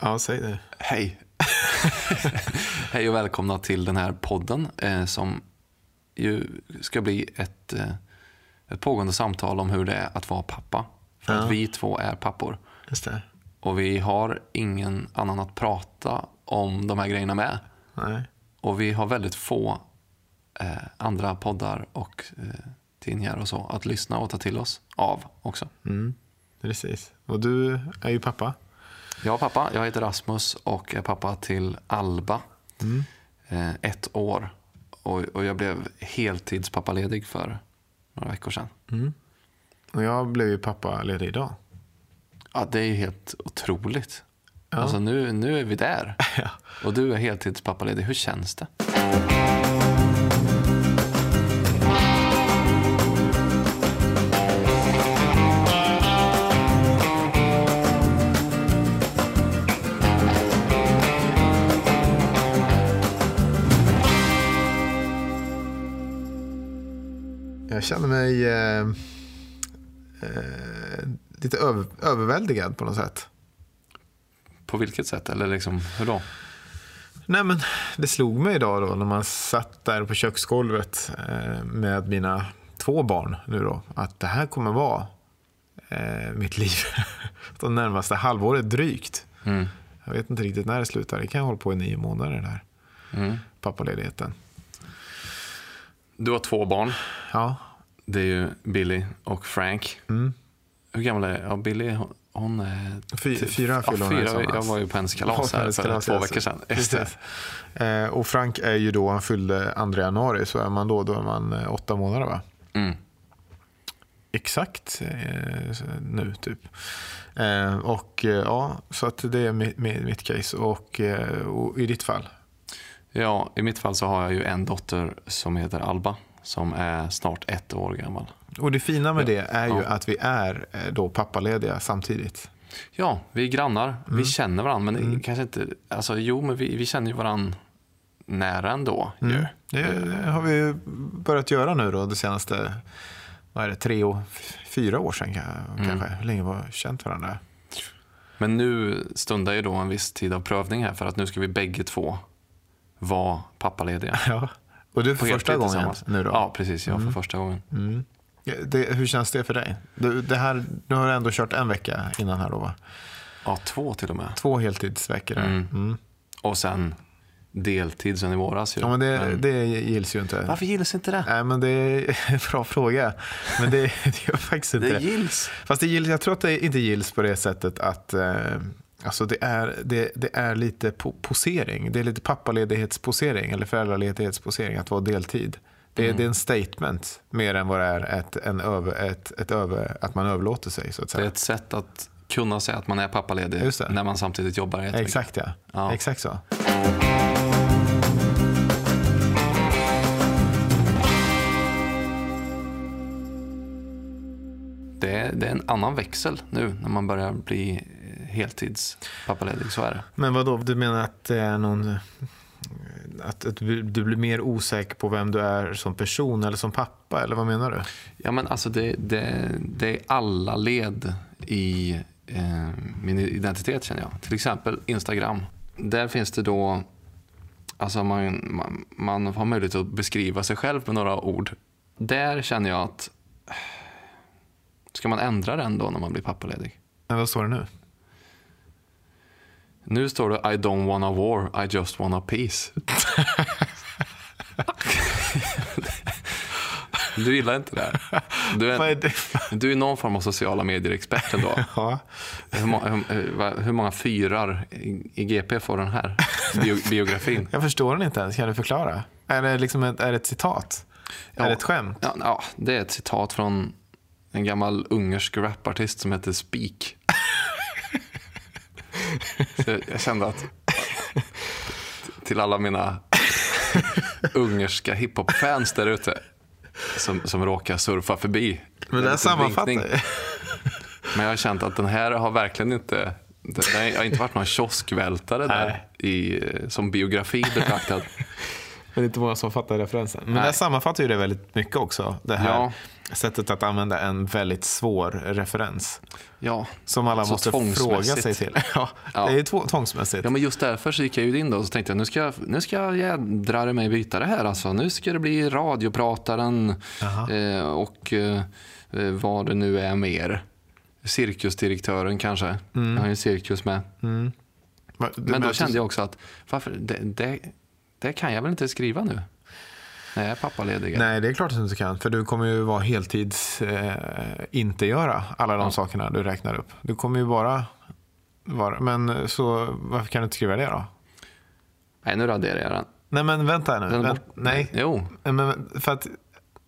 Ja, säg det. Hej. Hej och välkomna till den här podden eh, som ju ska bli ett, eh, ett pågående samtal om hur det är att vara pappa. För Ja. att vi två är pappor. Just det. Och vi har ingen annan att prata om de här grejerna med. Nej. Och vi har väldigt få eh, andra poddar och eh, tidningar och så att lyssna och ta till oss av också. Mm. Precis. Och du är ju pappa. Är pappa, jag heter Rasmus och är pappa till Alba. Eh, ett år. Och, och jag blev heltidspappaledig för några veckor sedan. Och jag blev ju pappa ledig idag. Ja, det är ju helt otroligt. Ja. Alltså nu, nu är vi där. Ja. Och du är heltidspappaledig. Hur känns det? Känner mig eh, eh, lite över, överväldigad på något sätt. På vilket sätt? Eller liksom, hur då? Nej, men det slog mig idag då när man satt där på köksgolvet eh, med mina två barn nu då. Att det här kommer vara eh, mitt liv de närmaste halvåret drygt. Mm. Jag vet inte riktigt när det slutar. Det kan hålla på i nio månader den här Mm. pappaledigheten. Du har två barn. Ja, Det är ju Billy och Frank. Mm. Hur gammal är ja, Billy? hon- Hon är... Fy- typ- fyra ja, fyller hon i fyra. Jag var ju på hennes kalas här för Kalas, två ja. veckor sedan. Just. Eh, och Frank är ju då, han fyllde 2 januari, så är man då, då är man eh, åtta månader va? Mm. Exakt eh, nu typ. Eh, och eh, ja, så att det är mitt, mitt, mitt case. Och, eh, och i ditt fall? Ja, i mitt fall så har jag ju en dotter som heter Alba. Som är snart ett år gammal. Och det fina med det är ju Ja. att vi är eh, då pappalediga samtidigt. Ja, vi är grannar. Mm. Vi känner varandra. Men det kanske inte... Alltså, jo, men vi, vi känner ju varandra nära ändå. Mm. Ju. Det har vi börjat göra nu då de senaste vad är det, tre och fyra år sedan ka- kanske. Hur länge har vi känt varandra? Men nu stundar ju då en viss tid av prövning här. För att nu ska vi bägge två vara pappalediga. Ja. Och du för första gången nu då? Ja, precis. Jag för första gången. Mm. Det, hur känns det för dig? Du, det här, nu har du ändå kört en vecka innan här då va? Ja, två till och med. Två heltidsveckor. Mm. Mm. Och sen deltid sen i våras. Ju. Ja, men det, Men det gills ju inte. Varför gills inte det? Nej, men det är en bra fråga. Men det, det gör faktiskt inte det. gills. Fast det gills, jag tror att det inte gills på det sättet att eh, alltså det, är, det, det är lite po posering. Det är lite pappaledighetsposering eller föräldraledighetsposering att vara deltid. Det, är- Mm. det är en statement mer än vad det är ett, en över, ett, ett över, att man överlåter sig. Så att Det säga. är ett sätt att kunna säga att man är pappaledig det. när man samtidigt jobbar. Exakt ja. Ja. Exakt så. Det är, det är en annan växel nu när man börjar bli heltidspappaledig. Så är det. Men vad då? Du menar att det är någon... Att, att du du blir mer osäker på vem du är som person eller som pappa? Eller vad menar du? Ja, men alltså det, det, det är alla led i eh, min identitet känner jag. Till exempel Instagram. Där finns det då, alltså man, man, man har möjlighet att beskriva sig själv med några ord. Där känner jag att, ska man ändra den då när man blir pappaledig? Men vad står det nu? Nu står det I don't wanna war, I just wanna peace. du gillar inte det här? Du är är, det? du är någon form av sociala medier-expert ändå. Ja. Hur, må, hur, vad- hur många fyrar i, i GP får den här bio, biografin? Jag förstår den inte ens. Kan du förklara? Är det, liksom ett, är det ett citat? Ja. Är det ett skämt? Ja, ja, det är ett citat från en gammal ungersk rapartist som heter Speak. Så jag- kände att till alla mina ungerska hiphop-fans där ute som, som råkar surfa förbi. Men en det sammanfattar ju. Men jag har känt att den här har verkligen inte det har inte varit någon kioskvältare där i, som biografi betraktad. Det är inte många som fattar referensen. Men Nej. det sammanfattar ju det väldigt mycket också. Det här Ja. sättet att använda en väldigt svår referens. Ja. Som alla Så måste fråga sig till. Ja, Ja. Det är två- tvångsmässigt. ja, men just därför så gick jag ju in då och så tänkte jag nu ska, jag- nu ska jag jädrar mig byta det här. Alltså. Nu ska det bli radioprataren eh, och eh, vad det nu är mer. Cirkusdirektören kanske. Jag har ju en cirkus med. Mm. Du Men då kände jag också att varför, det, det, det kan jag väl inte skriva nu? När jag är pappaledig. Nej, det är klart att du inte kan. För du kommer ju vara heltids eh, inte göra alla de Ja. sakerna du räknar upp. Du kommer ju bara vara... Men så varför kan du inte skriva det då? Nej, nu raderar jag den. Nej, men vänta nu. Vänt, nej, Jo, men för att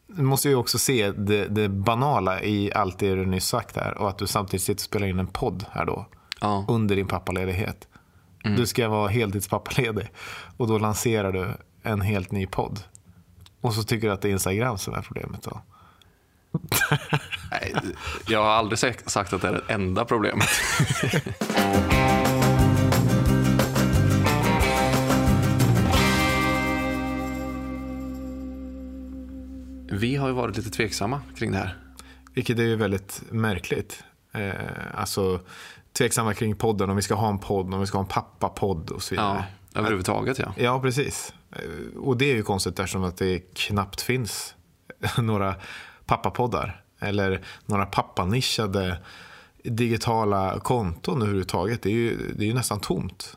du måste ju också se det, det banala i allt det du nyss sagt här och att du samtidigt sitter och spelar in en podd här då ja. under din pappaledighet. Mm. Du ska vara heltidspappaledig och då lanserar du en helt ny podd. Och så tycker du att det är Instagram som är problemet då. Nej, jag har aldrig sagt att det är det enda problemet. Vi har ju varit lite tveksamma kring det här. Vilket är ju väldigt märkligt. Eh, alltså tveksamma kring podden, om vi ska ha en podd, om vi ska ha en pappapodd och så Ja, vidare. överhuvudtaget ja. Ja, precis. Eh, Och det är ju konstigt eftersom att det knappt finns några pappapoddar. Eller några pappanischade digitala konton överhuvudtaget. Det är ju, det är ju nästan tomt.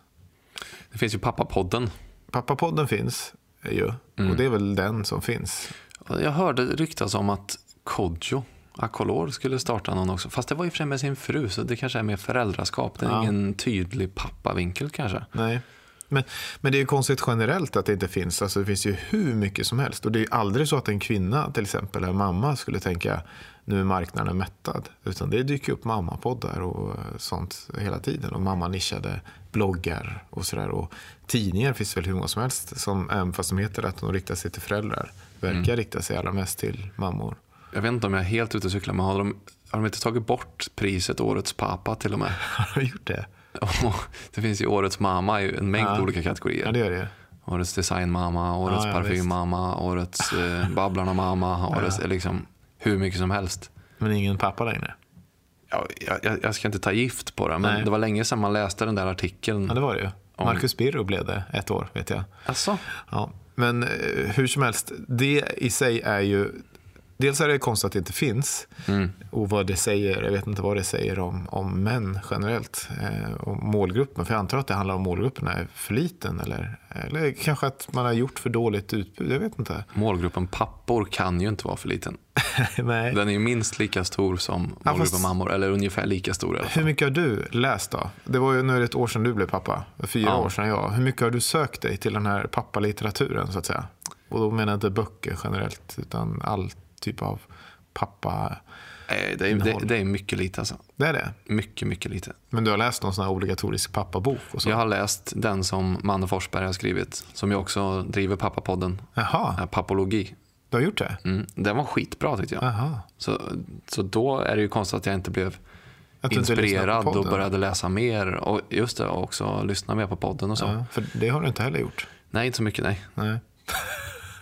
Det finns ju pappapodden. Pappapodden finns ju. Och det är väl den som finns. Jag hörde ryktas om att Kodjo, Akolor, skulle starta någon också. Fast det var ju för med sin fru, så det kanske är mer föräldraskap. Det är Ja. ingen tydlig pappavinkel kanske. Nej. Men, men det är ju konstigt generellt att det inte finns. Alltså det finns ju hur mycket som helst. Och det är ju aldrig så att en kvinna, till exempel en mamma, skulle tänka nu är marknaden mättad. Utan det dyker upp mammapoddar och sånt hela tiden. Och mamma-nischade bloggar och sådär. Och tidningar finns väl hur många som helst. Som, även fast de heter att de riktar sig till föräldrar. Verkar rikta sig allra mest till mammor. Jag vet inte om jag är helt ute och cyklar, men har de, har de inte tagit bort priset Årets pappa till och med? Har du gjort det? Det finns ju Årets mamma i en mängd Ja. olika kategorier. Ja, det gör det. Årets designmamma, Årets Ja, ja, parfymmamma, Årets eh, Babblarna-mamma, Årets eh, liksom hur mycket som helst. Men ingen pappa längre. Ja, jag, jag, jag ska inte ta gift på det, men Nej. det var länge sedan man läste den där artikeln. Ja, det var det ju. Om- Marcus Birro blev det ett år, vet jag. Alltså, Ja, men eh, hur som helst, det i sig är ju... Dels är det konstigt att det inte finns. Mm. Och vad det säger, jag vet inte vad det säger om, om män generellt. Eh, om målgruppen, för jag antar att det handlar om målgruppen är för liten. Eller, eller kanske att man har gjort för dåligt utbud, jag vet inte. målgruppen pappor kan ju inte vara för liten. Nej. Den är ju minst lika stor som Ja, målgruppen fast- mammor, eller ungefär lika stor i alla fall. Hur mycket har du läst då? Det var ju nu är det ett år sedan du blev pappa, fyra Ja. år sedan jag. Hur mycket har du sökt dig till den här pappalitteraturen så att säga? Och då menar jag inte böcker generellt, utan all typ av pappa... Nej, det, är, det, det är mycket lite alltså. Det är det. Mycket, mycket lite. Men du har läst någon sån här obligatorisk pappabok och så? Jag har läst den som Manne Forsberg har skrivit, som ju också driver pappapodden, Jaha, eh, Pappologi. du har gjort det? Mm, den var skitbra tyckte jag. Jaha. Så, så då är det ju konstigt att jag inte blev inspirerad och började läsa mer. Och just det, och också lyssna mer på podden och så. Ja, för det har du inte heller gjort. Nej, inte så mycket nej. Nej.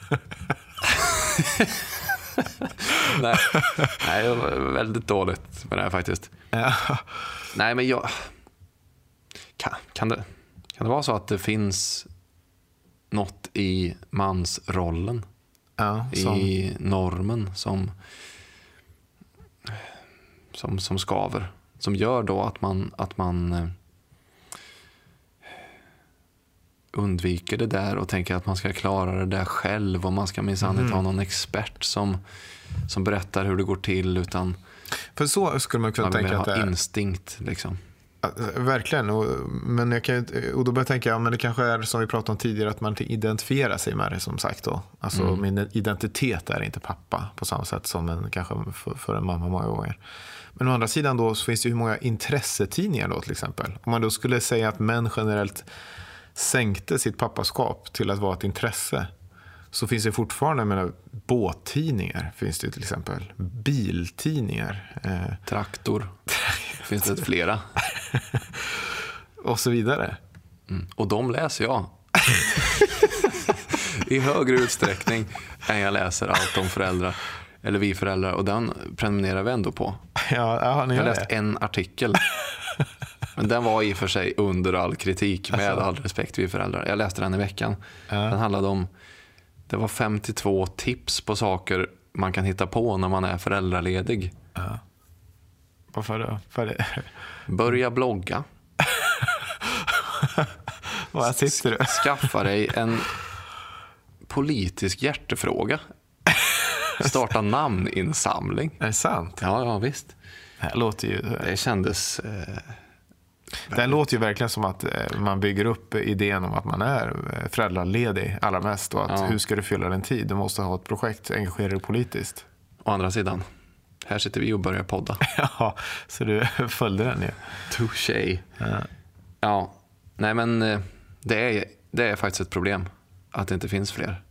nej. nej, det var väldigt dåligt med det här faktiskt. Ja. Nej, men jag... Kan, kan, det, kan det vara så att det finns något i mansrollen, Ja, som, i normen som, som, som skaver? Som gör då att man, att man eh, undviker det där och tänker att man ska klara det där själv och man ska minsann Mm. inte ha någon expert som, som berättar hur det går till utan för så skulle man kunna man tänka att det är. instinkt. Liksom. Ja, Verkligen. Och, men jag kan, och då börjar jag tänka, ja, men det kanske är som vi pratade om tidigare, att man inte identifierar sig med det som sagt. Då. Alltså Mm. min identitet är inte pappa på samma sätt som en, kanske för, för en mamma många gånger. Men å andra sidan då så finns det hur många intressetidningar då till exempel. Om man då skulle säga att män generellt sänkte sitt pappaskap till att vara ett intresse så finns det fortfarande, menar, båttidningar finns det till exempel. Biltidningar. Eh, Traktor. finns det flera. och så vidare. Mm. Och de läser jag. i högre utsträckning än jag läser allt om föräldrar. Eller vi föräldrar. Och den prenumererar vi ändå på. Ja, ja Jag har läst det. en artikel. Men den var i och för sig under all kritik med Alltså. all respekt vi föräldrar. Jag läste den i veckan. Ja. Den handlade om, det var 52 tips på saker man kan hitta på när man är föräldraledig. Varför då? För det? Börja blogga. Här sitter du. Skaffa dig en politisk hjärtefråga. Starta namninsamling. Är det sant? Ja, ja visst. Det låter ju, Det kändes... Eh, det låter ju verkligen som att eh, man bygger upp idén om att man är eh, föräldraledig allra mest. Och att Ja. hur ska du fylla din tid? Du måste ha ett projekt, engagera dig politiskt. å andra sidan, här sitter vi och börjar podda. Ja, så du följde den ju. Touché. Ja. Ja, nej men eh, det är, det är faktiskt ett problem att det inte finns fler.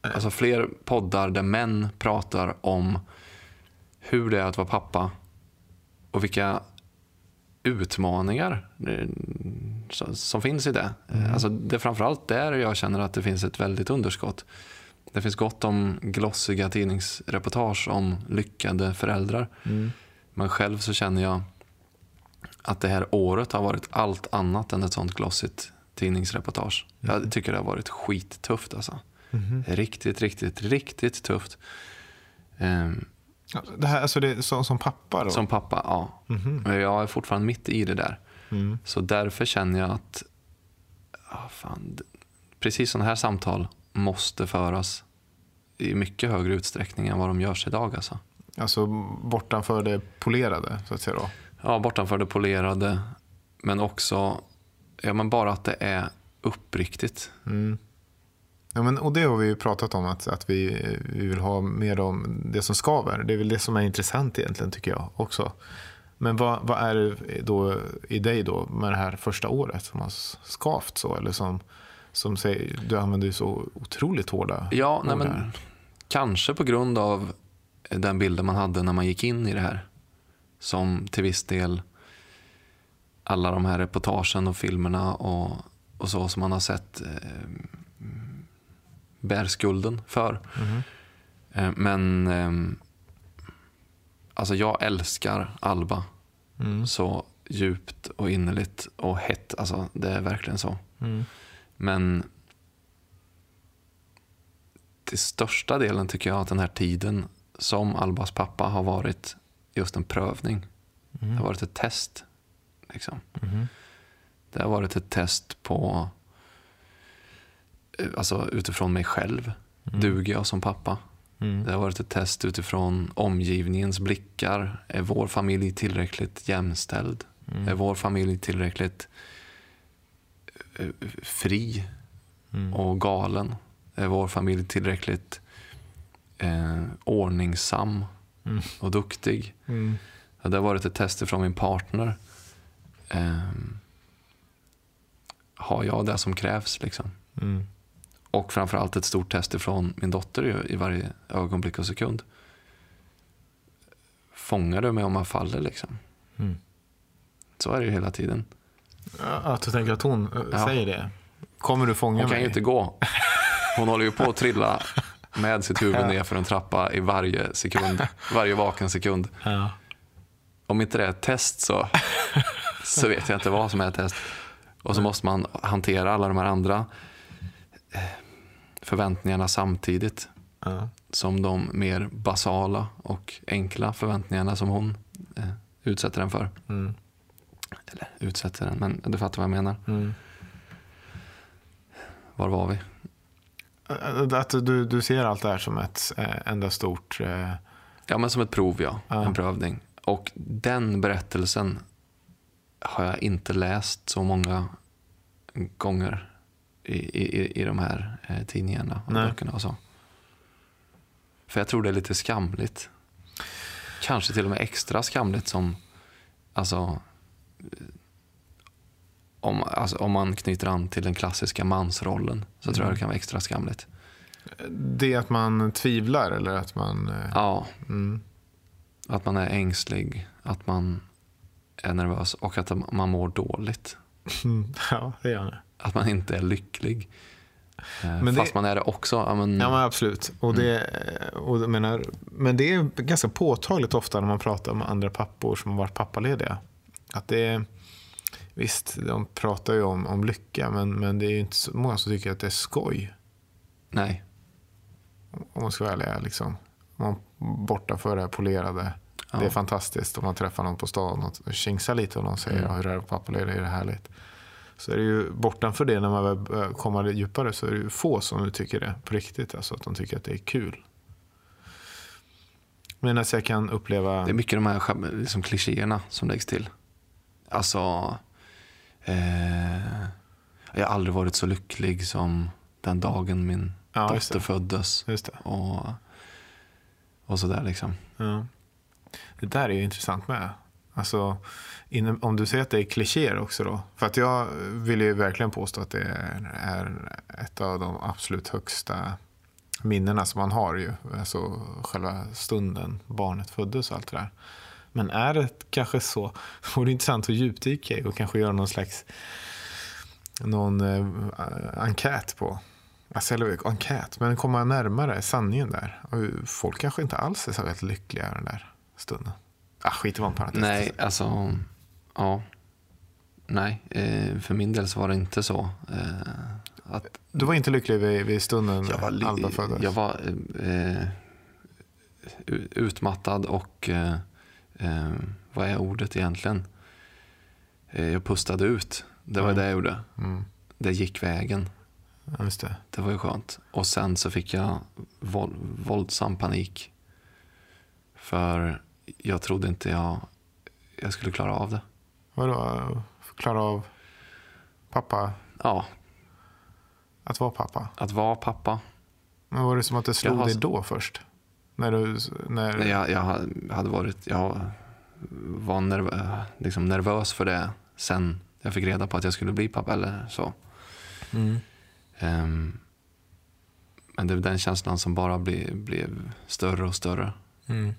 Alltså fler poddar där män pratar om hur det är att vara pappa och vilka utmaningar eh, som- finns i det. Eh, Alltså det är framförallt där jag känner att det finns ett väldigt underskott. Det finns gott om glossiga tidningsreportage om lyckade föräldrar. Men själv så känner jag att det här året har varit allt annat än ett sånt glossigt tidningsreportage. Jag tycker det har varit skittufft alltså. Riktigt, riktigt, riktigt tufft. Ja, Det här, alltså det, är som, pappa då? som pappa, ja. Men jag är fortfarande mitt i det där. Mm. Så därför känner jag att ja, fan, precis sådana här samtal måste föras i mycket högre utsträckning än vad de görs idag. Alltså. Alltså bortanför det polerade, så att säga då. Ja, bortanför det polerade, men också ja, men bara att det är uppriktigt. Mm. Ja, men, och det har vi ju pratat om, att, att vi, vi vill ha mer om det som skaver. Det är väl det som är intressant egentligen, tycker jag också. Men vad, vad är det då i dig då med det här första året som har skavt så? Eller som, som säger, du använder ju så otroligt hårda Ja, nej, men, kanske på grund av den bilden man hade när man gick in i det här. Som till viss del alla de här reportagen och filmerna och, och så som man har sett eh, bär skulden för. Eh, men eh, alltså jag älskar Alba Mm. så djupt och innerligt och hett. Alltså, det är verkligen så. Mm. Men till största delen tycker jag att den här tiden som Albas pappa har varit just en prövning. Det har varit ett test. Liksom. Mhm. Det har varit ett test på, alltså utifrån mig själv. Duger jag som pappa? Mm. Det har varit ett test utifrån omgivningens blickar. Är vår familj tillräckligt jämställd? Mm. Är vår familj tillräckligt eh, fri Mm. och galen? Är vår familj tillräckligt eh, ordningsam Mm. och duktig? Mm. Ja, Det har varit ett test från min partner. Ehm, har jag det som krävs? Liksom? Och framförallt ett stort test ifrån min dotter i varje ögonblick och sekund. Fångar du mig om jag faller? Liksom? Mm. Så är det ju hela tiden. Att du tänker att hon eh, Ja. säger det. Kommer du fånga Hon kan mig? ju inte gå. Hon håller ju på att trilla med sitt huvud ner för en trappa i varje sekund. Varje vaken sekund. Ja. Om inte det är ett test så, så vet jag inte vad som är ett test. Och så måste man hantera alla de här andra förväntningarna samtidigt. Ja. Som de mer basala och enkla förväntningarna som hon eh, utsätter den för. Mm. Eller utsätter den, men du fattar vad jag menar. Mm. Var var vi? Att du, du ser allt det här som ett eh, enda stort... Eh, Ja, men som ett prov, ja. Ja. En prövning. Och den berättelsen har jag inte läst så många gånger i, i, i de här eh, tidningarna och Nej. böckerna och så. För jag tror det är lite skamligt. Kanske till och med extra skamligt som, alltså, eh, om, alltså, om man knyter an till den klassiska mansrollen så tror jag det kan vara extra skamligt. det att man tvivlar eller att man... Eh, Ja, mm. Att man är ängslig, att man är nervös och att man mår dåligt. Mm. Ja, det gör det. Att man inte är lycklig. Eh, Men det- Fast man är det också. Ja, men, Ja men absolut. Och det, och jag menar, men det är ganska påtagligt ofta när man pratar med andra pappor som har varit pappalediga. Att det visst, de pratar ju om, om lycka men, men det är ju inte så många som tycker att det är skoj. Nej. Om man ska vara ärlig. Liksom. Man borta för det polerade. Ja. Det är fantastiskt om man träffar någon på stan och tjingsar lite och någon säger Mm. mm. hur är det pappaledig, är det härligt? Så är det ju bortanför det när man väl lite djupare så är det ju få som tycker det på riktigt. Alltså att de tycker att det är kul. Men alltså jag kan uppleva... Det är mycket de här liksom, klichéerna som läggs till. Alltså, eh, jag har aldrig varit så lycklig som den dagen min Ja, dotter föddes. Och, och sådär liksom. Ja. Det där är ju intressant med. Alltså, inom, om du säger att det är klichéer också då. För att jag vill ju verkligen påstå att det är, är ett av de absolut högsta minnena som man har ju. Alltså själva stunden barnet föddes och allt det där. Men är det kanske så, vore det intressant att djupdyka i och kanske göra någon slags någon eh, enkät på. Alltså, eller enkät, men komma närmare sanningen där. Och folk kanske inte alls är så väldigt lyckliga den där stunden. Ah, skit i vad en parentes. Nej, alltså, ja. Nej, eh, för min del så var det inte så. Eh, att Du var inte lycklig vid, vid stunden jag var, Alba föddes? jag var eh, u- utmattad och, eh, eh, vad är ordet egentligen? Eh, jag pustade ut. Det var Ja. det jag gjorde. Mm. Det gick vägen. Ja, just det. Det var ju skönt. Och sen så fick jag våld, våldsam panik. För jag trodde inte jag, jag skulle klara av det. Vadå? Klara av pappa? Ja, Att vara pappa? att vara pappa. Men var det som att det slog har dig då först? När du... När... Jag, jag hade varit, jag var nerv, liksom nervös för det sen jag fick reda på att jag skulle bli pappa eller så. Mm. Ehm, men det är den känslan som bara blev, blev större och större. Mm.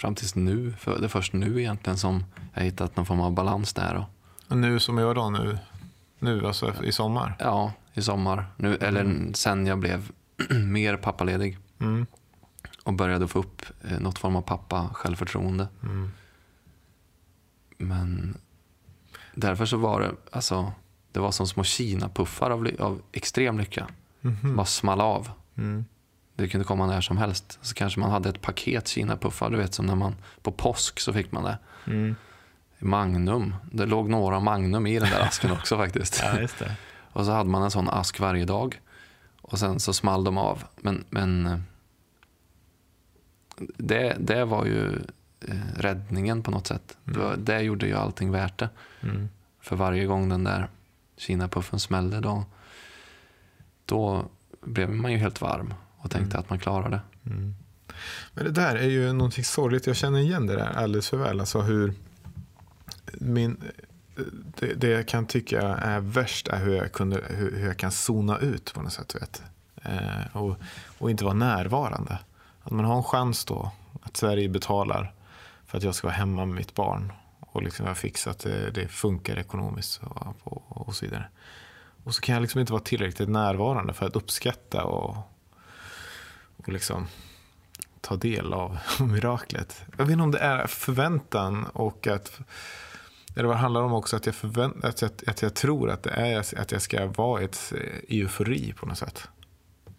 Fram tills nu, för det är först nu egentligen som jag hittat någon form av balans där. Och, nu som jag då nu? Nu, alltså i sommar? ja, i sommar, nu, eller sen jag blev mer pappaledig Mm. och började få upp eh, något form av pappa självförtroende. Mm. Men därför så var det, alltså, det var som små Kina-puffar av, av extrem lycka. Mhm. Bara small av. Mm. Det kunde komma när som helst. Så kanske man hade ett paket Kina-puffar, du vet som när man på påsk så fick man det. Mm. Magnum. Det låg några Magnum i den där asken också faktiskt. Ja. Och så hade man en sån ask varje dag. Och sen så small de av. Men, men eh, det, det var ju eh, räddningen på något sätt. Det, var, det gjorde ju allting värt det. Mm. För varje gång den där Kina-puffen smällde då, då blev man ju helt varm och tänkte att man klarade det. Mm. Men det där är ju någonting sorgligt. Jag känner igen det där alldeles för väl. Alltså hur min, det, det jag kan tycka är värst är hur jag, kunde, hur, hur jag kan zona ut på något sätt. Vet. Eh, och, och inte vara närvarande. Att man har en chans då att Sverige betalar för att jag ska vara hemma med mitt barn. Och liksom jag fixat att det, det funkar ekonomiskt och, och, och så vidare. Och så kan jag liksom inte vara tillräckligt närvarande för att uppskatta och, och liksom ta del av miraklet. Jag vet inte om det är förväntan och att eller vad det handlar om också att jag, förvänt, att jag, att jag tror att det är att jag ska vara ett eh, eufori på något sätt.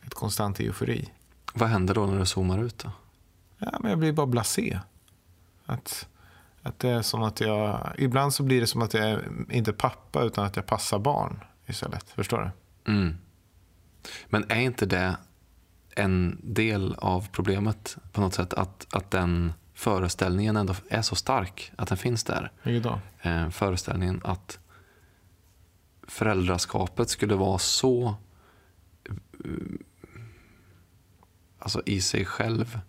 Ett konstant eufori. Vad händer då när du zoomar ut? Då? Ja, men jag blir bara blasé. Att, att det är som att jag... Ibland så blir det som att jag är inte pappa utan att jag passar barn istället. Förstår du? Mm. Men är inte det en del av problemet på något sätt? Att, att den föreställningen ändå är så stark, att den finns där. Då? Eh, föreställningen att föräldraskapet skulle vara så eh, alltså i sig själv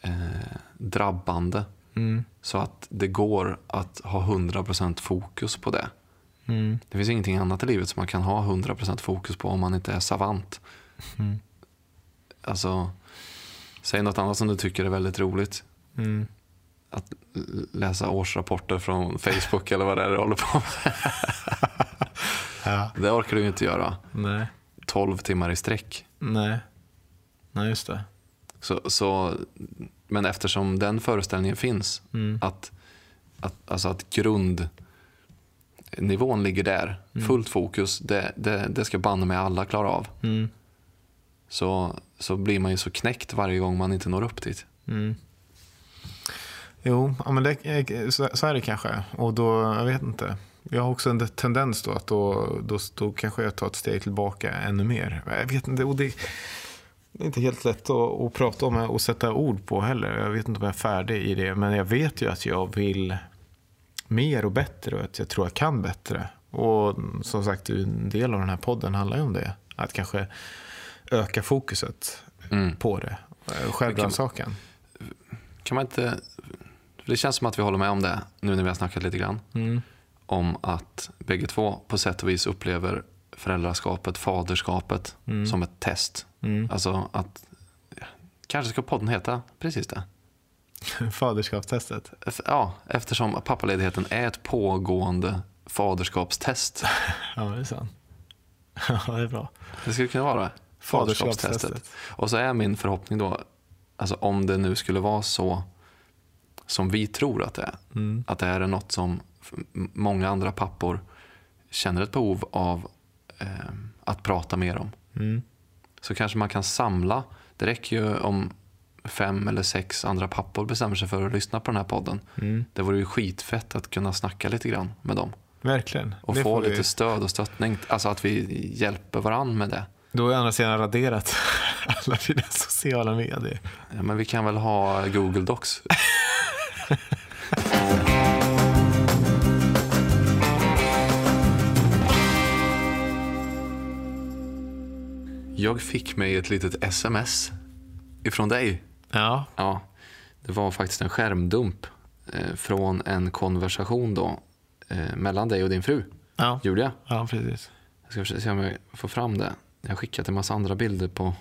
eh, drabbande Mm. så att det går att ha 100% fokus på det. Mm. Det finns ingenting annat i livet som man kan ha 100% fokus på om man inte är savant. Mm. Alltså, säg något annat som du tycker är väldigt roligt. Mm. Att läsa årsrapporter från Facebook eller vad det är du håller på med. Ja. Det orkar du ju inte göra. Nej. 12 timmar i sträck. Nej. Nej, just det. Så, så, men eftersom den föreställningen finns, Mm. att, att, alltså att grundnivån ligger där, fullt fokus, det, det, det ska banne med alla klara av. Mm. Så, så blir man ju så knäckt varje gång man inte når upp dit. Mm. Jo, ja, men det, så, så är det kanske. Och då, jag vet inte. Jag har också en tendens då att då, då, då kanske jag tar ett steg tillbaka ännu mer. Jag vet inte, och det, det är inte helt lätt att, att prata om och sätta ord på heller. Jag vet inte om jag är färdig i det. Men jag vet ju att jag vill mer och bättre och att jag tror jag kan bättre. Och som sagt, en del av den här podden handlar ju om det. Att kanske öka fokuset Mm. på det. Självrannsakan. Kan man inte, det känns som att vi håller med om det nu när vi har snackat lite grann. Mm. Om att bägge två på sätt och vis upplever föräldraskapet, faderskapet som ett test. Mm. Alltså att, kanske ska podden heta precis det. Faderskapstestet. Ja, eftersom pappaledigheten är ett pågående faderskapstest. Ja, det är sant. Ja, det är bra. Det skulle kunna vara det. Faderskapstestet. Och så är min förhoppning då, alltså om det nu skulle vara så som vi tror att det är. Mm. Att det är något som många andra pappor känner ett behov av eh, att prata mer om. Mm. Så kanske man kan samla, det räcker ju om fem eller sex andra pappor bestämmer sig för att lyssna på den här podden. Mm. Det vore ju skitfett att kunna snacka lite grann med dem. Verkligen. Och Det få får vi- lite stöd och stöttning. Alltså att vi hjälper varandra med det. Då är andra sidan raderat alla dina sociala medier. Ja, men vi kan väl ha Google Docs. Jag fick mig ett litet sms ifrån dig. Ja. Ja, det var faktiskt en skärmdump eh, från en konversation då eh, mellan dig och din fru, Ja. Julia. ja, precis. Jag ska se om jag får fram det. Jag har skickat en massa andra bilder på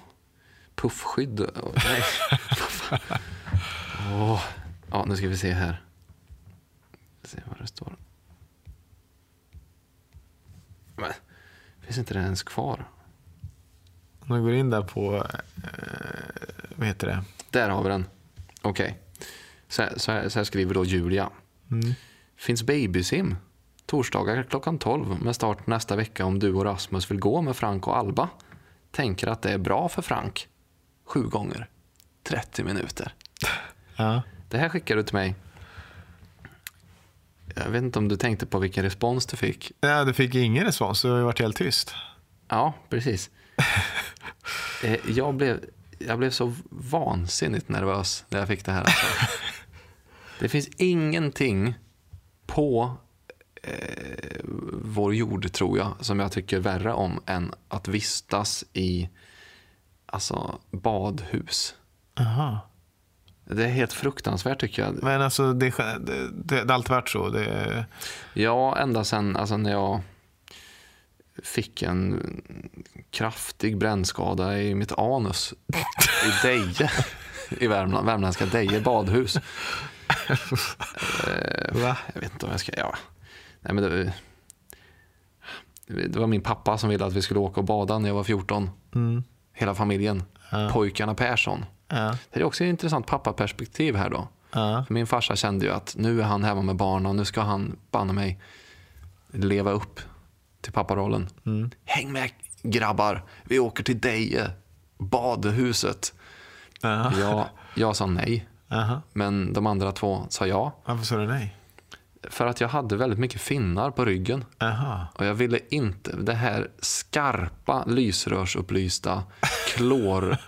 puffskydd. Nej. Åh. Ja, nu ska vi se här. Se vad det står. Men, finns inte det ens kvar? Om man går in där på, eh, vad heter det? Där har vi den. Okej. Så, här- så, här, så här skriver då Julia. Mm. Finns babysim. Torsdagar klockan 12 med start nästa vecka om du och Rasmus vill gå med Frank och Alba. Tänker att det är bra för Frank. Sju gånger. 30 minuter. Ja. Det här skickar du till mig. Jag vet inte om du tänkte på vilken respons du fick. ja, du fick ingen respons, du har ju varit helt tyst. Ja, precis. Eh, jag, blev, jag blev så vansinnigt nervös när jag fick det här. Alltså. Det finns ingenting på eh, vår jord, tror jag, som jag tycker värre om än att vistas i alltså, badhus. Aha. Det är helt fruktansvärt tycker jag. Men alltså, det, det, det, det alltid varit så. Det, Ja, ända sen alltså, när jag fick en kraftig brännskada i mitt anus i Deje i Värmland, värmländska Deje badhus. Eh, va? Jag vet inte om jag ska... Ja. Nej, men det, det var min pappa som ville att vi skulle åka och bada när jag var 14. Mm. Hela familjen. Ja. Pojkarna Persson. Ja. Det är också ett intressant pappaperspektiv här då. Ja. För min farsa kände ju att nu är han hemma med barnen och nu ska han banne mig leva upp till papparollen. Mm. Häng med grabbar, vi åker till Deje, badhuset. Ja. Jag, jag sa nej, Aha. men de andra två sa ja. Varför sa du nej? För att jag hade väldigt mycket finnar på ryggen. Aha. Och jag ville inte, det här skarpa, lysrörsupplysta, klortyngda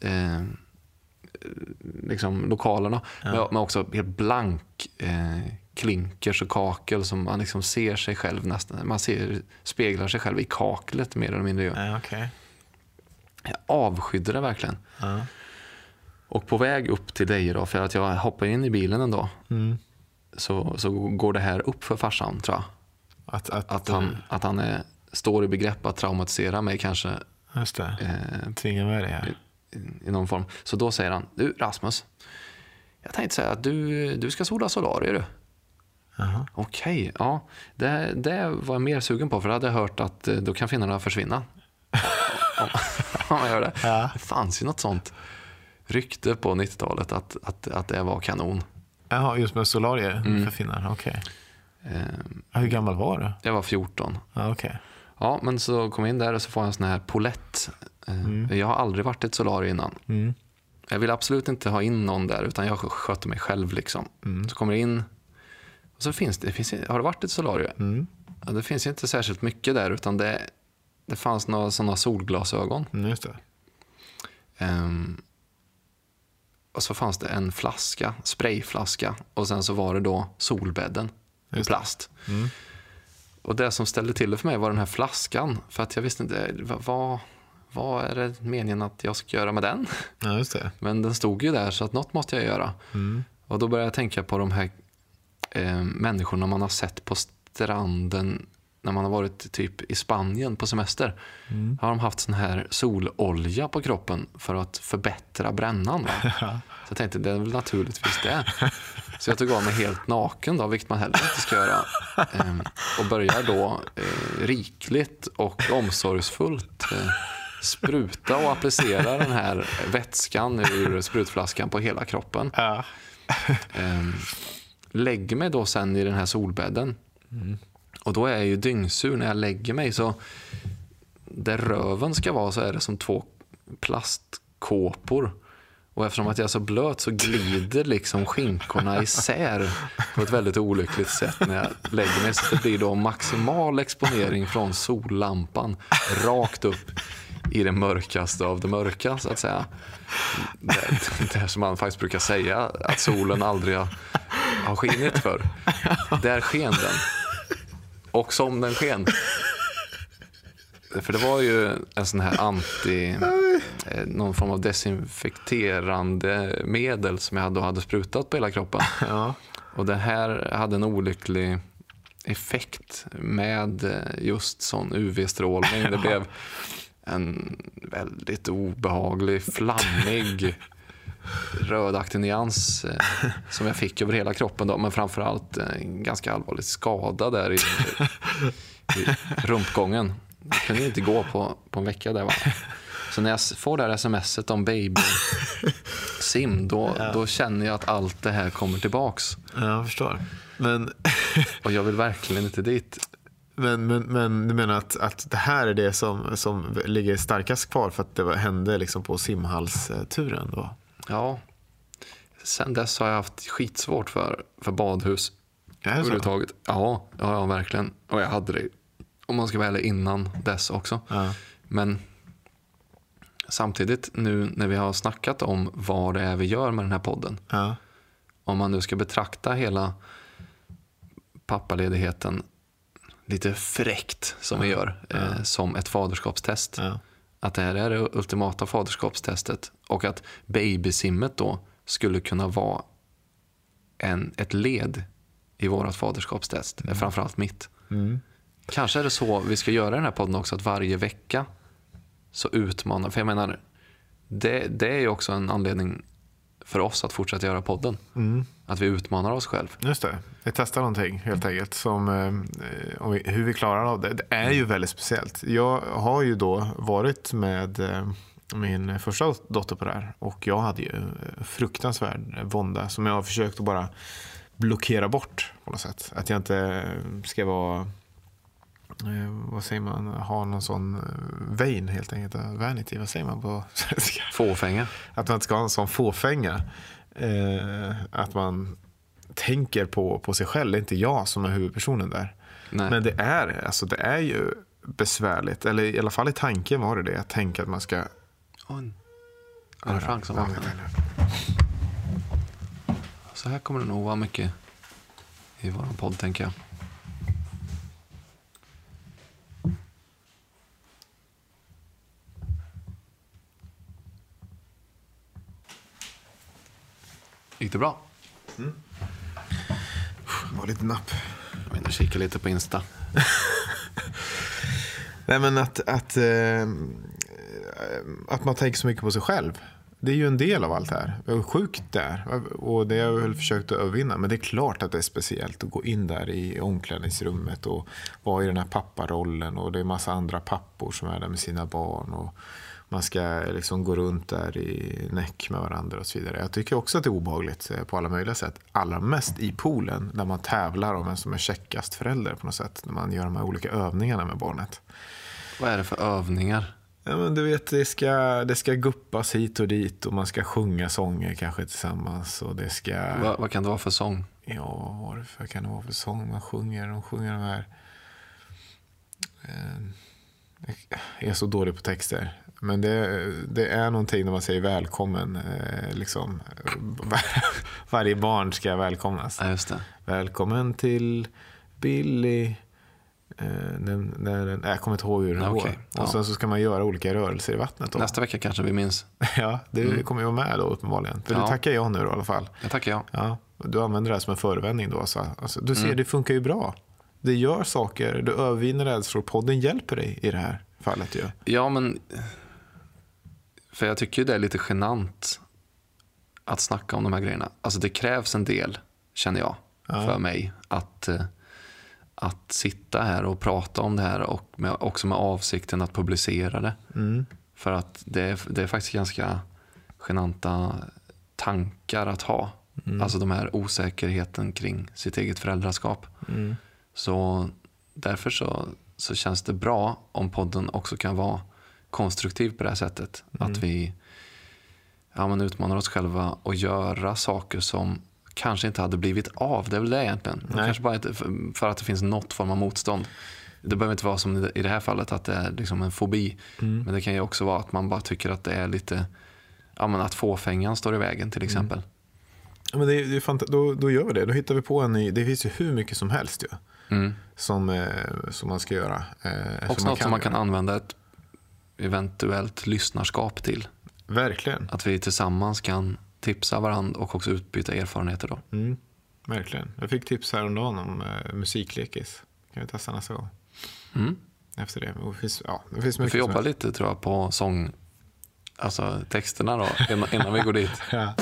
eh, liksom lokalerna. Men, men också helt blank eh, klinkers och kakel som man liksom ser sig själv nästan. Man ser, speglar sig själv i kaklet mer eller mindre. Ja, okej. Jag avskydde det verkligen. Ja. Och på väg upp till dig då, för att jag hoppar in i bilen en dag, Mm. så, så går det här upp för farsan tror jag. Att, att, Att han, att han är, står i begrepp att traumatisera mig kanske Just det. eh, Tvinga med det här. i någon form. Så då säger han, du Rasmus, jag tänkte säga att du, du ska sola solarier du. Jaha. Okej, ja. Det, det var jag mer sugen på för då hade jag hört att eh, då kan finnarna försvinna. om, om man gör det. Ja. Det fanns ju något sånt rykte på 90-talet att, att, att det var kanon. Jaha, just med solarier Mm. för finnar. Okej. Eh, Ja, Hur gammal var du? Jag var 14. Ja, okej. Ja, men så kom jag in där och så får jag en sån här polett. Eh, Jag har aldrig varit i ett solarium innan. Mm. Jag vill absolut inte ha in någon där utan jag sköter mig själv. liksom. Så kommer jag in och så finns det, finns, har det varit ett solarium? Mm. Ja, det finns inte särskilt mycket där utan det, det fanns några sådana solglasögon. Mm, just det. Ehm, och så fanns det en flaska, sprayflaska och sen så var det då solbädden i plast. Mm. Och det som ställde till det för mig var den här flaskan. För att jag visste inte, vad, vad, vad är det meningen att jag ska göra med den? Ja, just det. Men den stod ju där så att något måste jag göra. Mm. Och då började jag tänka på de här eh, människorna man har sett på stranden när man har varit typ i Spanien på semester. Mm. Har de haft sån här sololja på kroppen för att förbättra brännan. Så jag tänkte det är väl naturligtvis det. Så jag tog av mig helt naken då, vilket man heller inte ska göra. Ehm, och börjar då eh, rikligt och omsorgsfullt eh, spruta och applicera den här vätskan ur sprutflaskan på hela kroppen. Ja. Ehm, lägger mig då sen i den här solbädden. Och då är jag ju dyngsur när jag lägger mig. Så där röven ska vara så är det som två plastkåpor. Och eftersom att jag är så blöt så glider liksom skinkorna isär på ett väldigt olyckligt sätt när jag lägger mig. Så det blir då maximal exponering från sollampan rakt upp i det mörkaste av det mörka så att säga. Det, det som man faktiskt brukar säga att solen aldrig har, har skinit för. Där sken den. Och som den sken. För det var ju en sån här anti, eh, någon form av desinfekterande medel som jag då hade sprutat på hela kroppen. Ja. Och det här hade en olycklig effekt med just sån UV-strålning. Det blev en väldigt obehaglig, flammig, rödaktig nyans eh, som jag fick över hela kroppen. Då, men framförallt eh, en ganska allvarlig skada där i, i rumpgången. Jag kunde ju inte gå på, på en vecka där. Va? Så när jag får det här smset om baby-sim då, då känner jag att allt det här kommer tillbaks. ja, jag förstår. Men, Och jag vill verkligen inte dit. men, men, men du menar att, att det här är det som, som ligger starkast kvar för att det hände liksom på simhallsturen då? Ja. Sen dess har jag haft skitsvårt för, för badhus. Är det så? Ja, ja, ja, verkligen. Och jag hade det, om man ska vara ärlig, innan dess också. Ja. Men samtidigt nu när vi har snackat om vad det är vi gör med den här podden. Ja. Om man nu ska betrakta hela pappaledigheten lite fräckt som vi gör eh, som ett faderskapstest. Att det här är det ultimata faderskapstestet och att babysimmet då skulle kunna vara en, ett led i vårt faderskapstest, framförallt mitt. Mm. Kanske är det så vi ska göra den här podden också, att varje vecka så utmanar, för jag menar, det, det är ju också en anledning för oss att fortsätta göra podden. Mm. Att vi utmanar oss själv. Just det. Vi testar någonting helt enkelt. Som, eh, vi, hur vi klarar av det. Det är ju väldigt speciellt. Jag har ju då varit med eh, min första dotter på det här. Och jag hade ju eh, fruktansvärd vånda som jag har försökt att bara blockera bort på något sätt. Att jag inte ska vara, vad säger man, ha någon sån eh, vain helt enkelt. Vanity, vad säger man på svenska? Fåfänga. Att man inte ska ha en sån fåfänga. Eh, att man tänker på, på sig själv. Det är inte jag som är huvudpersonen där. Nej. Men det är, alltså, det är ju besvärligt. Eller i alla fall i tanken var det det. Att tänka att man ska... Och en elefant som Ja, vaknar. Så här kommer det nog vara mycket i vår podd, tänker jag. Gick det bra? Det var lite napp. Jag var inne och kikade lite på Insta. Nej men att, att, eh, att man tänker så mycket på sig själv. det är ju en del av allt det här. Hur sjukt det är. Och det har jag väl försökt att övervinna. Men det är klart att det är speciellt att gå in där i omklädningsrummet och vara i den här papparollen. Och det är massa andra pappor som är där med sina barn. Och man ska liksom gå runt där i näck med varandra och så vidare. Jag tycker också att det är obehagligt eh, på alla möjliga sätt. Allra mest i poolen där man tävlar om vem som är checkast förälder på något sätt. När man gör de här olika övningarna med barnet. Vad är det för övningar? Ja, men du vet, det ska, det ska guppas hit och dit och man ska sjunga sånger kanske tillsammans. Och det ska... Va, vad kan det vara för sång? Ja, vad kan det vara för sång man sjunger? De sjunger de här... Eh, jag är så dålig på texter. Men det, det är någonting när man säger välkommen. Eh, liksom, varje barn ska välkomnas. Ja. Välkommen till Billy. Eh, den, den, jag kommer inte ihåg hur den går. Och Ja. sen så ska man göra olika rörelser i vattnet. Då. Nästa vecka kanske vi minns. Ja, det kommer ju vara med då uppenbarligen. För Ja. det tackar jag nu då, i alla fall. Det tackar jag. Ja, du använder det här som en förevändning då. Så, alltså, du ser, Mm. det funkar ju bra. Det gör saker, du övervinner rädslor. Podden hjälper dig i det här fallet ju. Ja, men... För jag tycker det är lite genant att snacka om de här grejerna. Alltså det krävs en del, känner jag, Ja. för mig. Att, eh, att sitta här och prata om det här och med, också med avsikten att publicera det. Mm. För att det är, det är faktiskt ganska genanta tankar att ha. Alltså de här osäkerheten kring sitt eget föräldraskap. Mm. Så därför så, så känns det bra om podden också kan vara konstruktiv på det här sättet. Att vi ja, men utmanar oss själva och göra saker som kanske inte hade blivit av. Det är väl det egentligen. Nej. Kanske bara för, att det finns något form av motstånd. Det behöver inte vara som i det här fallet att det är liksom en fobi. Men det kan ju också vara att man bara tycker att det är lite, ja men att fåfängan står i vägen till exempel. Ja, men det, är- det är fanta- då, då gör vi det. Då hittar vi på en ny. Det finns ju hur mycket som helst ju. Mm. Som, eh, som man ska göra. Eh, Också något som man kan göra. använda ett eventuellt lyssnarskap till. Verkligen. Att vi tillsammans kan tipsa varandra och också utbyta erfarenheter då. Mm. Verkligen. Jag fick tips häromdagen om eh, musiklekis. Kan vi testa nästa gång. Mm. Efter det. Och Det finns, ja, det finns Vi får jobba helst. lite tror jag på sång, alltså texterna då, innan, innan vi går dit. Ja.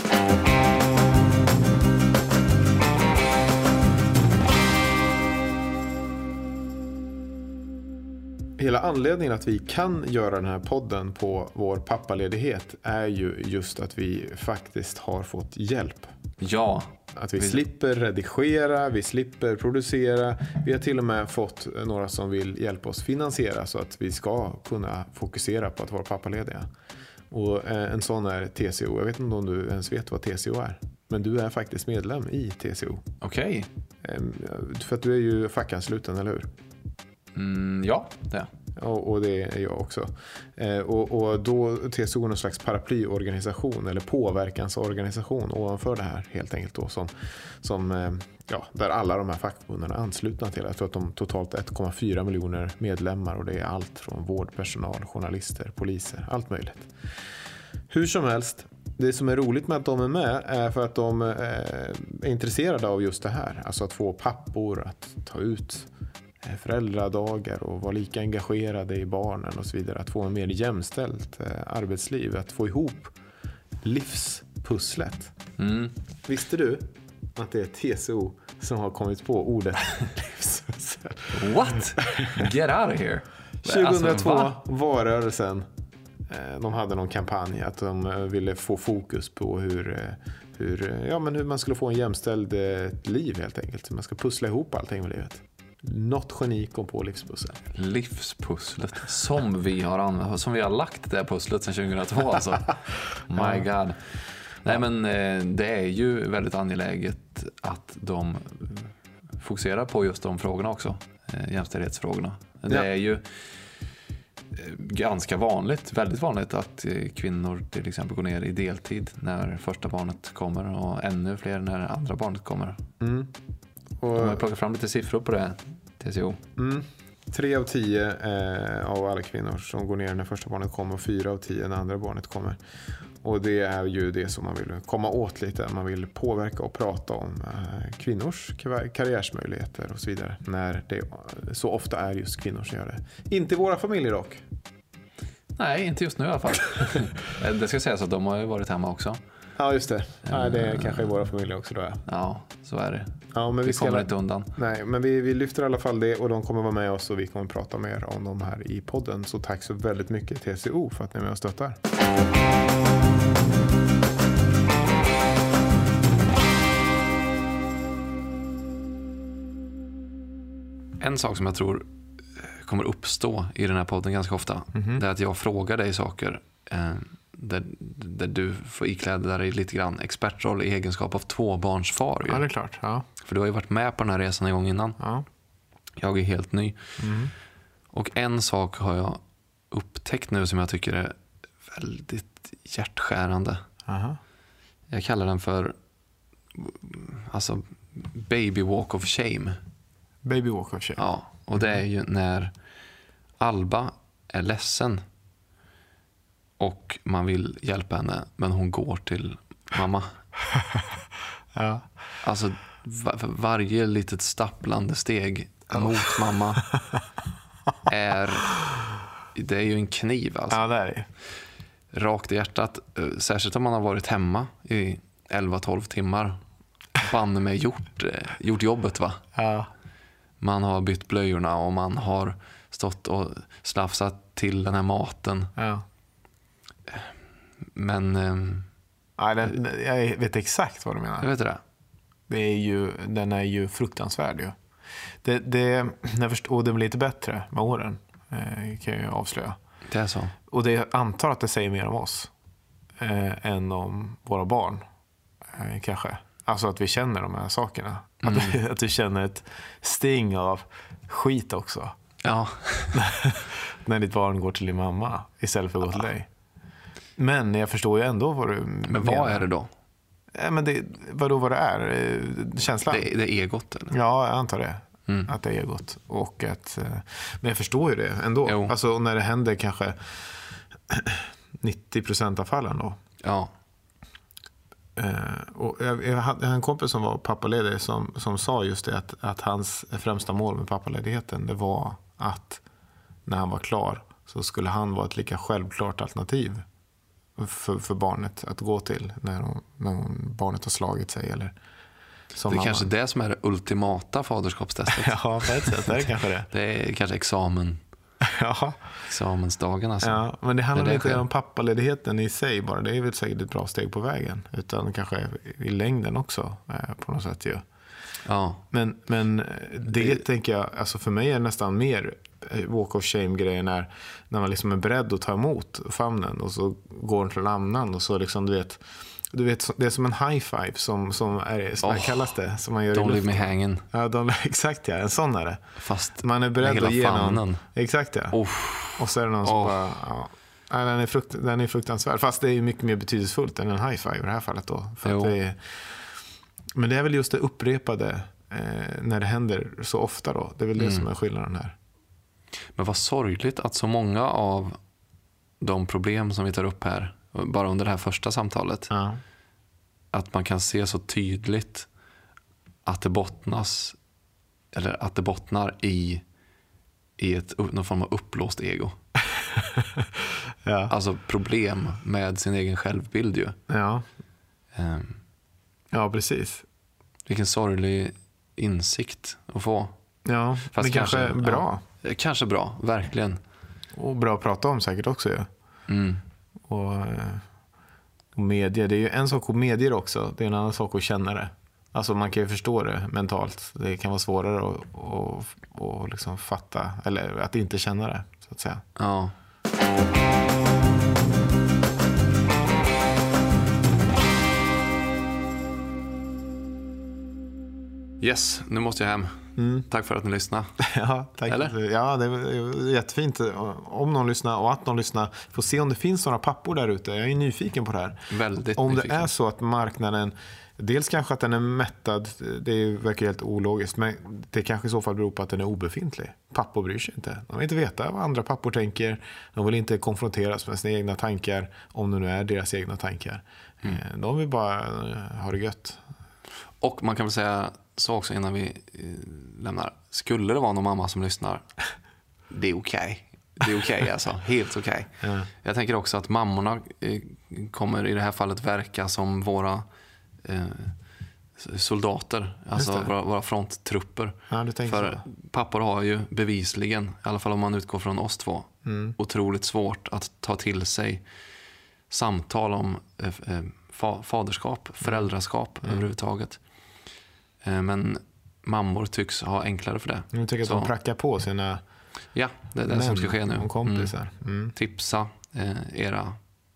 Hela anledningen att vi kan göra den här podden på vår pappaledighet är ju just att vi faktiskt har fått hjälp. Ja, Att vi slipper redigera, vi slipper producera. Vi har till och med fått några som vill hjälpa oss finansiera så att vi ska kunna fokusera på att vara pappalediga. Och eh, en sån är TCO. Jag vet inte om du ens vet vad TCO är. Men du är faktiskt medlem i TCO. okej. Ehm, För att du är ju fackansluten, eller hur? Mm, ja, det. är Och, och det är jag också. Eh, och, och då TCO är någon slags paraplyorganisation eller påverkansorganisation ovanför det här helt enkelt. Då, som, som, eh, ja, där alla de här fackförbunden är anslutna till. Jag tror att de totalt 1,4 miljoner medlemmar och det är allt från vårdpersonal, journalister, poliser, allt möjligt. Hur som helst, det som är roligt med att de är med är för att de eh, är intresserade av just det här. Alltså att få pappor att ta ut föräldradagar och vara lika engagerade i barnen och så vidare. Att få en mer jämställt eh, arbetsliv. Att få ihop livspusslet. Mm. Visste du att det är TCO som har kommit på ordet livspussel? What? Get out of here. Alltså, 2002 va? var rörelsen. eh, De hade någon kampanj att de eh, ville få fokus på hur, eh, hur, eh, ja, men hur man skulle få en jämställd eh, liv helt enkelt. Hur man ska pussla ihop allting med livet. Något geni kom på livspussel. Livspusslet som vi har använt, som vi har lagt det här pusslet sedan 2002 alltså. My God. Nej men eh, det är ju väldigt angeläget att de fokuserar på just de frågorna också. eh, Jämställdhetsfrågorna. Det Ja. är ju eh, ganska vanligt, väldigt vanligt att kvinnor till exempel går ner i deltid när första barnet kommer och ännu fler när andra barnet kommer. Mm. De har Och, plockat fram lite siffror på det, TCO. mm, tre av tio eh, av alla kvinnor som går ner när första barnet kommer och fyra av tio när andra barnet kommer. Och det är ju det som man vill komma åt lite. Man vill påverka och prata om eh, kvinnors kar- karriärsmöjligheter och så vidare. När det så ofta är just kvinnor som gör det. Inte i våra familjer dock. Nej, inte just nu i alla fall. det ska sägas att de har ju varit hemma också. Ja, just det. Ja, det är kanske i våra familjer också då. Ja, Ja, så är det. ja men vi, Vi ska kommer väl- inte undan. Nej, men vi, vi lyfter i alla fall det och de kommer vara med oss och vi kommer prata mer om dem här i podden. Så tack så väldigt mycket TCO för att ni är med och stöttar. En sak som jag tror eh, kommer uppstå i den här podden ganska ofta. Det är att jag frågar dig saker eh, där, där du får ikläda dig lite grann expertroll i egenskap av tvåbarnsfar. ju. Ja, det är klart. Ja. För du har ju varit med på den här resan en gång innan. Ja. Jag är helt ny. Och en sak har jag upptäckt nu som jag tycker är väldigt hjärtskärande. Aha. Jag kallar den för alltså, baby walk of shame. Baby walk of shame. Ja, och det är ju när Alba är ledsen och man vill hjälpa henne men hon går till mamma. Ja. Alltså va- för varje litet stapplande steg mot mamma är det är ju en kniv alltså. ja, det är det. Rakt i hjärtat. Eh, Särskilt om man har varit hemma i 11-12 timmar. Banne mig gjort, eh, gjort jobbet va. Ja. Man har bytt blöjorna och man har stått och slafsat till den här maten. Ja. Men ehm, Ja, den, jag vet exakt vad du jag menar. vet det. Det är ju, den är ju fruktansvärd. Ju. Det, det, jag förstår, och det blir lite bättre med åren, eh, kan jag avslöja. Det är så. Och det, jag antar att det säger mer om oss eh, än om våra barn, eh, kanske. Alltså att vi känner de här sakerna. Att, vi, att vi känner ett sting av skit också. Ja, När ditt barn går till din mamma istället för att gå till dig. Men jag förstår ju ändå vad du men vad är det då? Ja, men det, vadå vad det är? Eh, Känslan? Det, det är egot eller? Ja, jag antar det. Mm. Att det är egot. Och att, eh, men jag förstår ju det ändå. Jo. Alltså när det händer kanske 90 procent av fallen då. Ja, Eh, och jag, jag hade en kompis som var pappaledig som, som sa just det att, att hans främsta mål med pappaledigheten det var att när han var klar så skulle han vara ett lika självklart alternativ för, för barnet att gå till när, hon, när hon, barnet har slagit sig. Eller det är mamma. kanske det som är det ultimata faderskapstestet. Ja, på ett sätt är det kanske det. Det är kanske examen, Ja, examensdagen alltså. ja, men det handlar det inte sker. om pappaledigheten i sig bara. Det är väl säkert ett bra steg på vägen. Utan kanske i längden också eh, på något sätt ju. Ja, Men, men eh, det, tänker jag, alltså för mig är det nästan mer walk of shame-grejen när, när man liksom är beredd att ta emot famnen och så går den till annan och så liksom du vet, du vet det är som en high five som, som är, som Åh, kallas det, som man gör Don't leave me hanging. Ja, de, exakt ja, en sån är det. Fast Man är med beredd hela att ge någon, exakt ja. Oh, Och så är det någon som Åh. bara, ja. Nej, den, är frukt, den är fruktansvärd. Fast det är mycket mer betydelsefullt än en high five i det här fallet då. För det är, men det är väl just det upprepade eh, när det händer så ofta då. Det är väl det Mm. som är skillnaden här. Men vad sorgligt att så många av de problem som vi tar upp här, bara under det här första samtalet, Ja. att man kan se så tydligt att det bottnas, eller att det bottnar i, i ett, någon form av uppblåst ego. Ja. Alltså problem med sin egen självbild ju. Ja. Ehm, ja, precis. vilken sorglig insikt att få. Ja, Fast det kanske kanske- bra. Eh, Kanske bra, verkligen. Och bra att prata om säkert också ju. Mm. Och, eh, och medie, det är ju en sak att medge det också. Det är en annan sak att känna det. Alltså man kan ju förstå det mentalt. Det kan vara svårare att, att, att liksom fatta, eller att inte känna det. Så att säga. Ja. Yes, nu måste jag hem. Tack för att ni lyssnade. Ja, tack. Eller? Ja, det är jättefint om någon lyssnar och att någon lyssnar. Får se om det finns några pappor där ute. Jag är nyfiken på det här. Väldigt Om det nyfiken. är så att marknaden, dels kanske att den är mättad, det verkar helt ologiskt, men det kanske i så fall beror på att den är obefintlig. Pappor bryr sig inte. De vill inte veta vad andra pappor tänker. De vill inte konfronteras med sina egna tankar, om det nu är deras egna tankar. Mm. Eh, De vill bara ha det gött. Och man kan väl säga så också innan vi eh, lämnar. Skulle det vara någon mamma som lyssnar, det är okej. det är okej okay, alltså. Helt okej. Okay. Ja. Jag tänker också att mammorna eh, kommer i det här fallet verka som våra eh, soldater, alltså våra, våra fronttrupper. Ja, För så. pappor har ju bevisligen, i alla fall om man utgår från oss två, mm. otroligt svårt att ta till sig samtal om eh, eh faderskap, föräldraskap mm. överhuvudtaget. Eh, men mammor tycks ha enklare för det. Du tycker att de prackar på sina Ja, det är det som ska ske nu. Och kompisar. Mm. Mm. Tipsa eh, era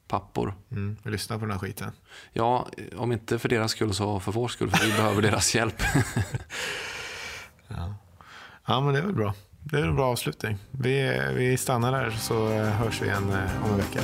pappor. Mm. Lyssna på den här skiten. Ja, om inte för deras skull så för vår skull, för vi behöver deras hjälp. ja. ja, men det är väl bra. Det är en bra avslutning. Vi, vi stannar där så hörs vi igen eh, om en vecka.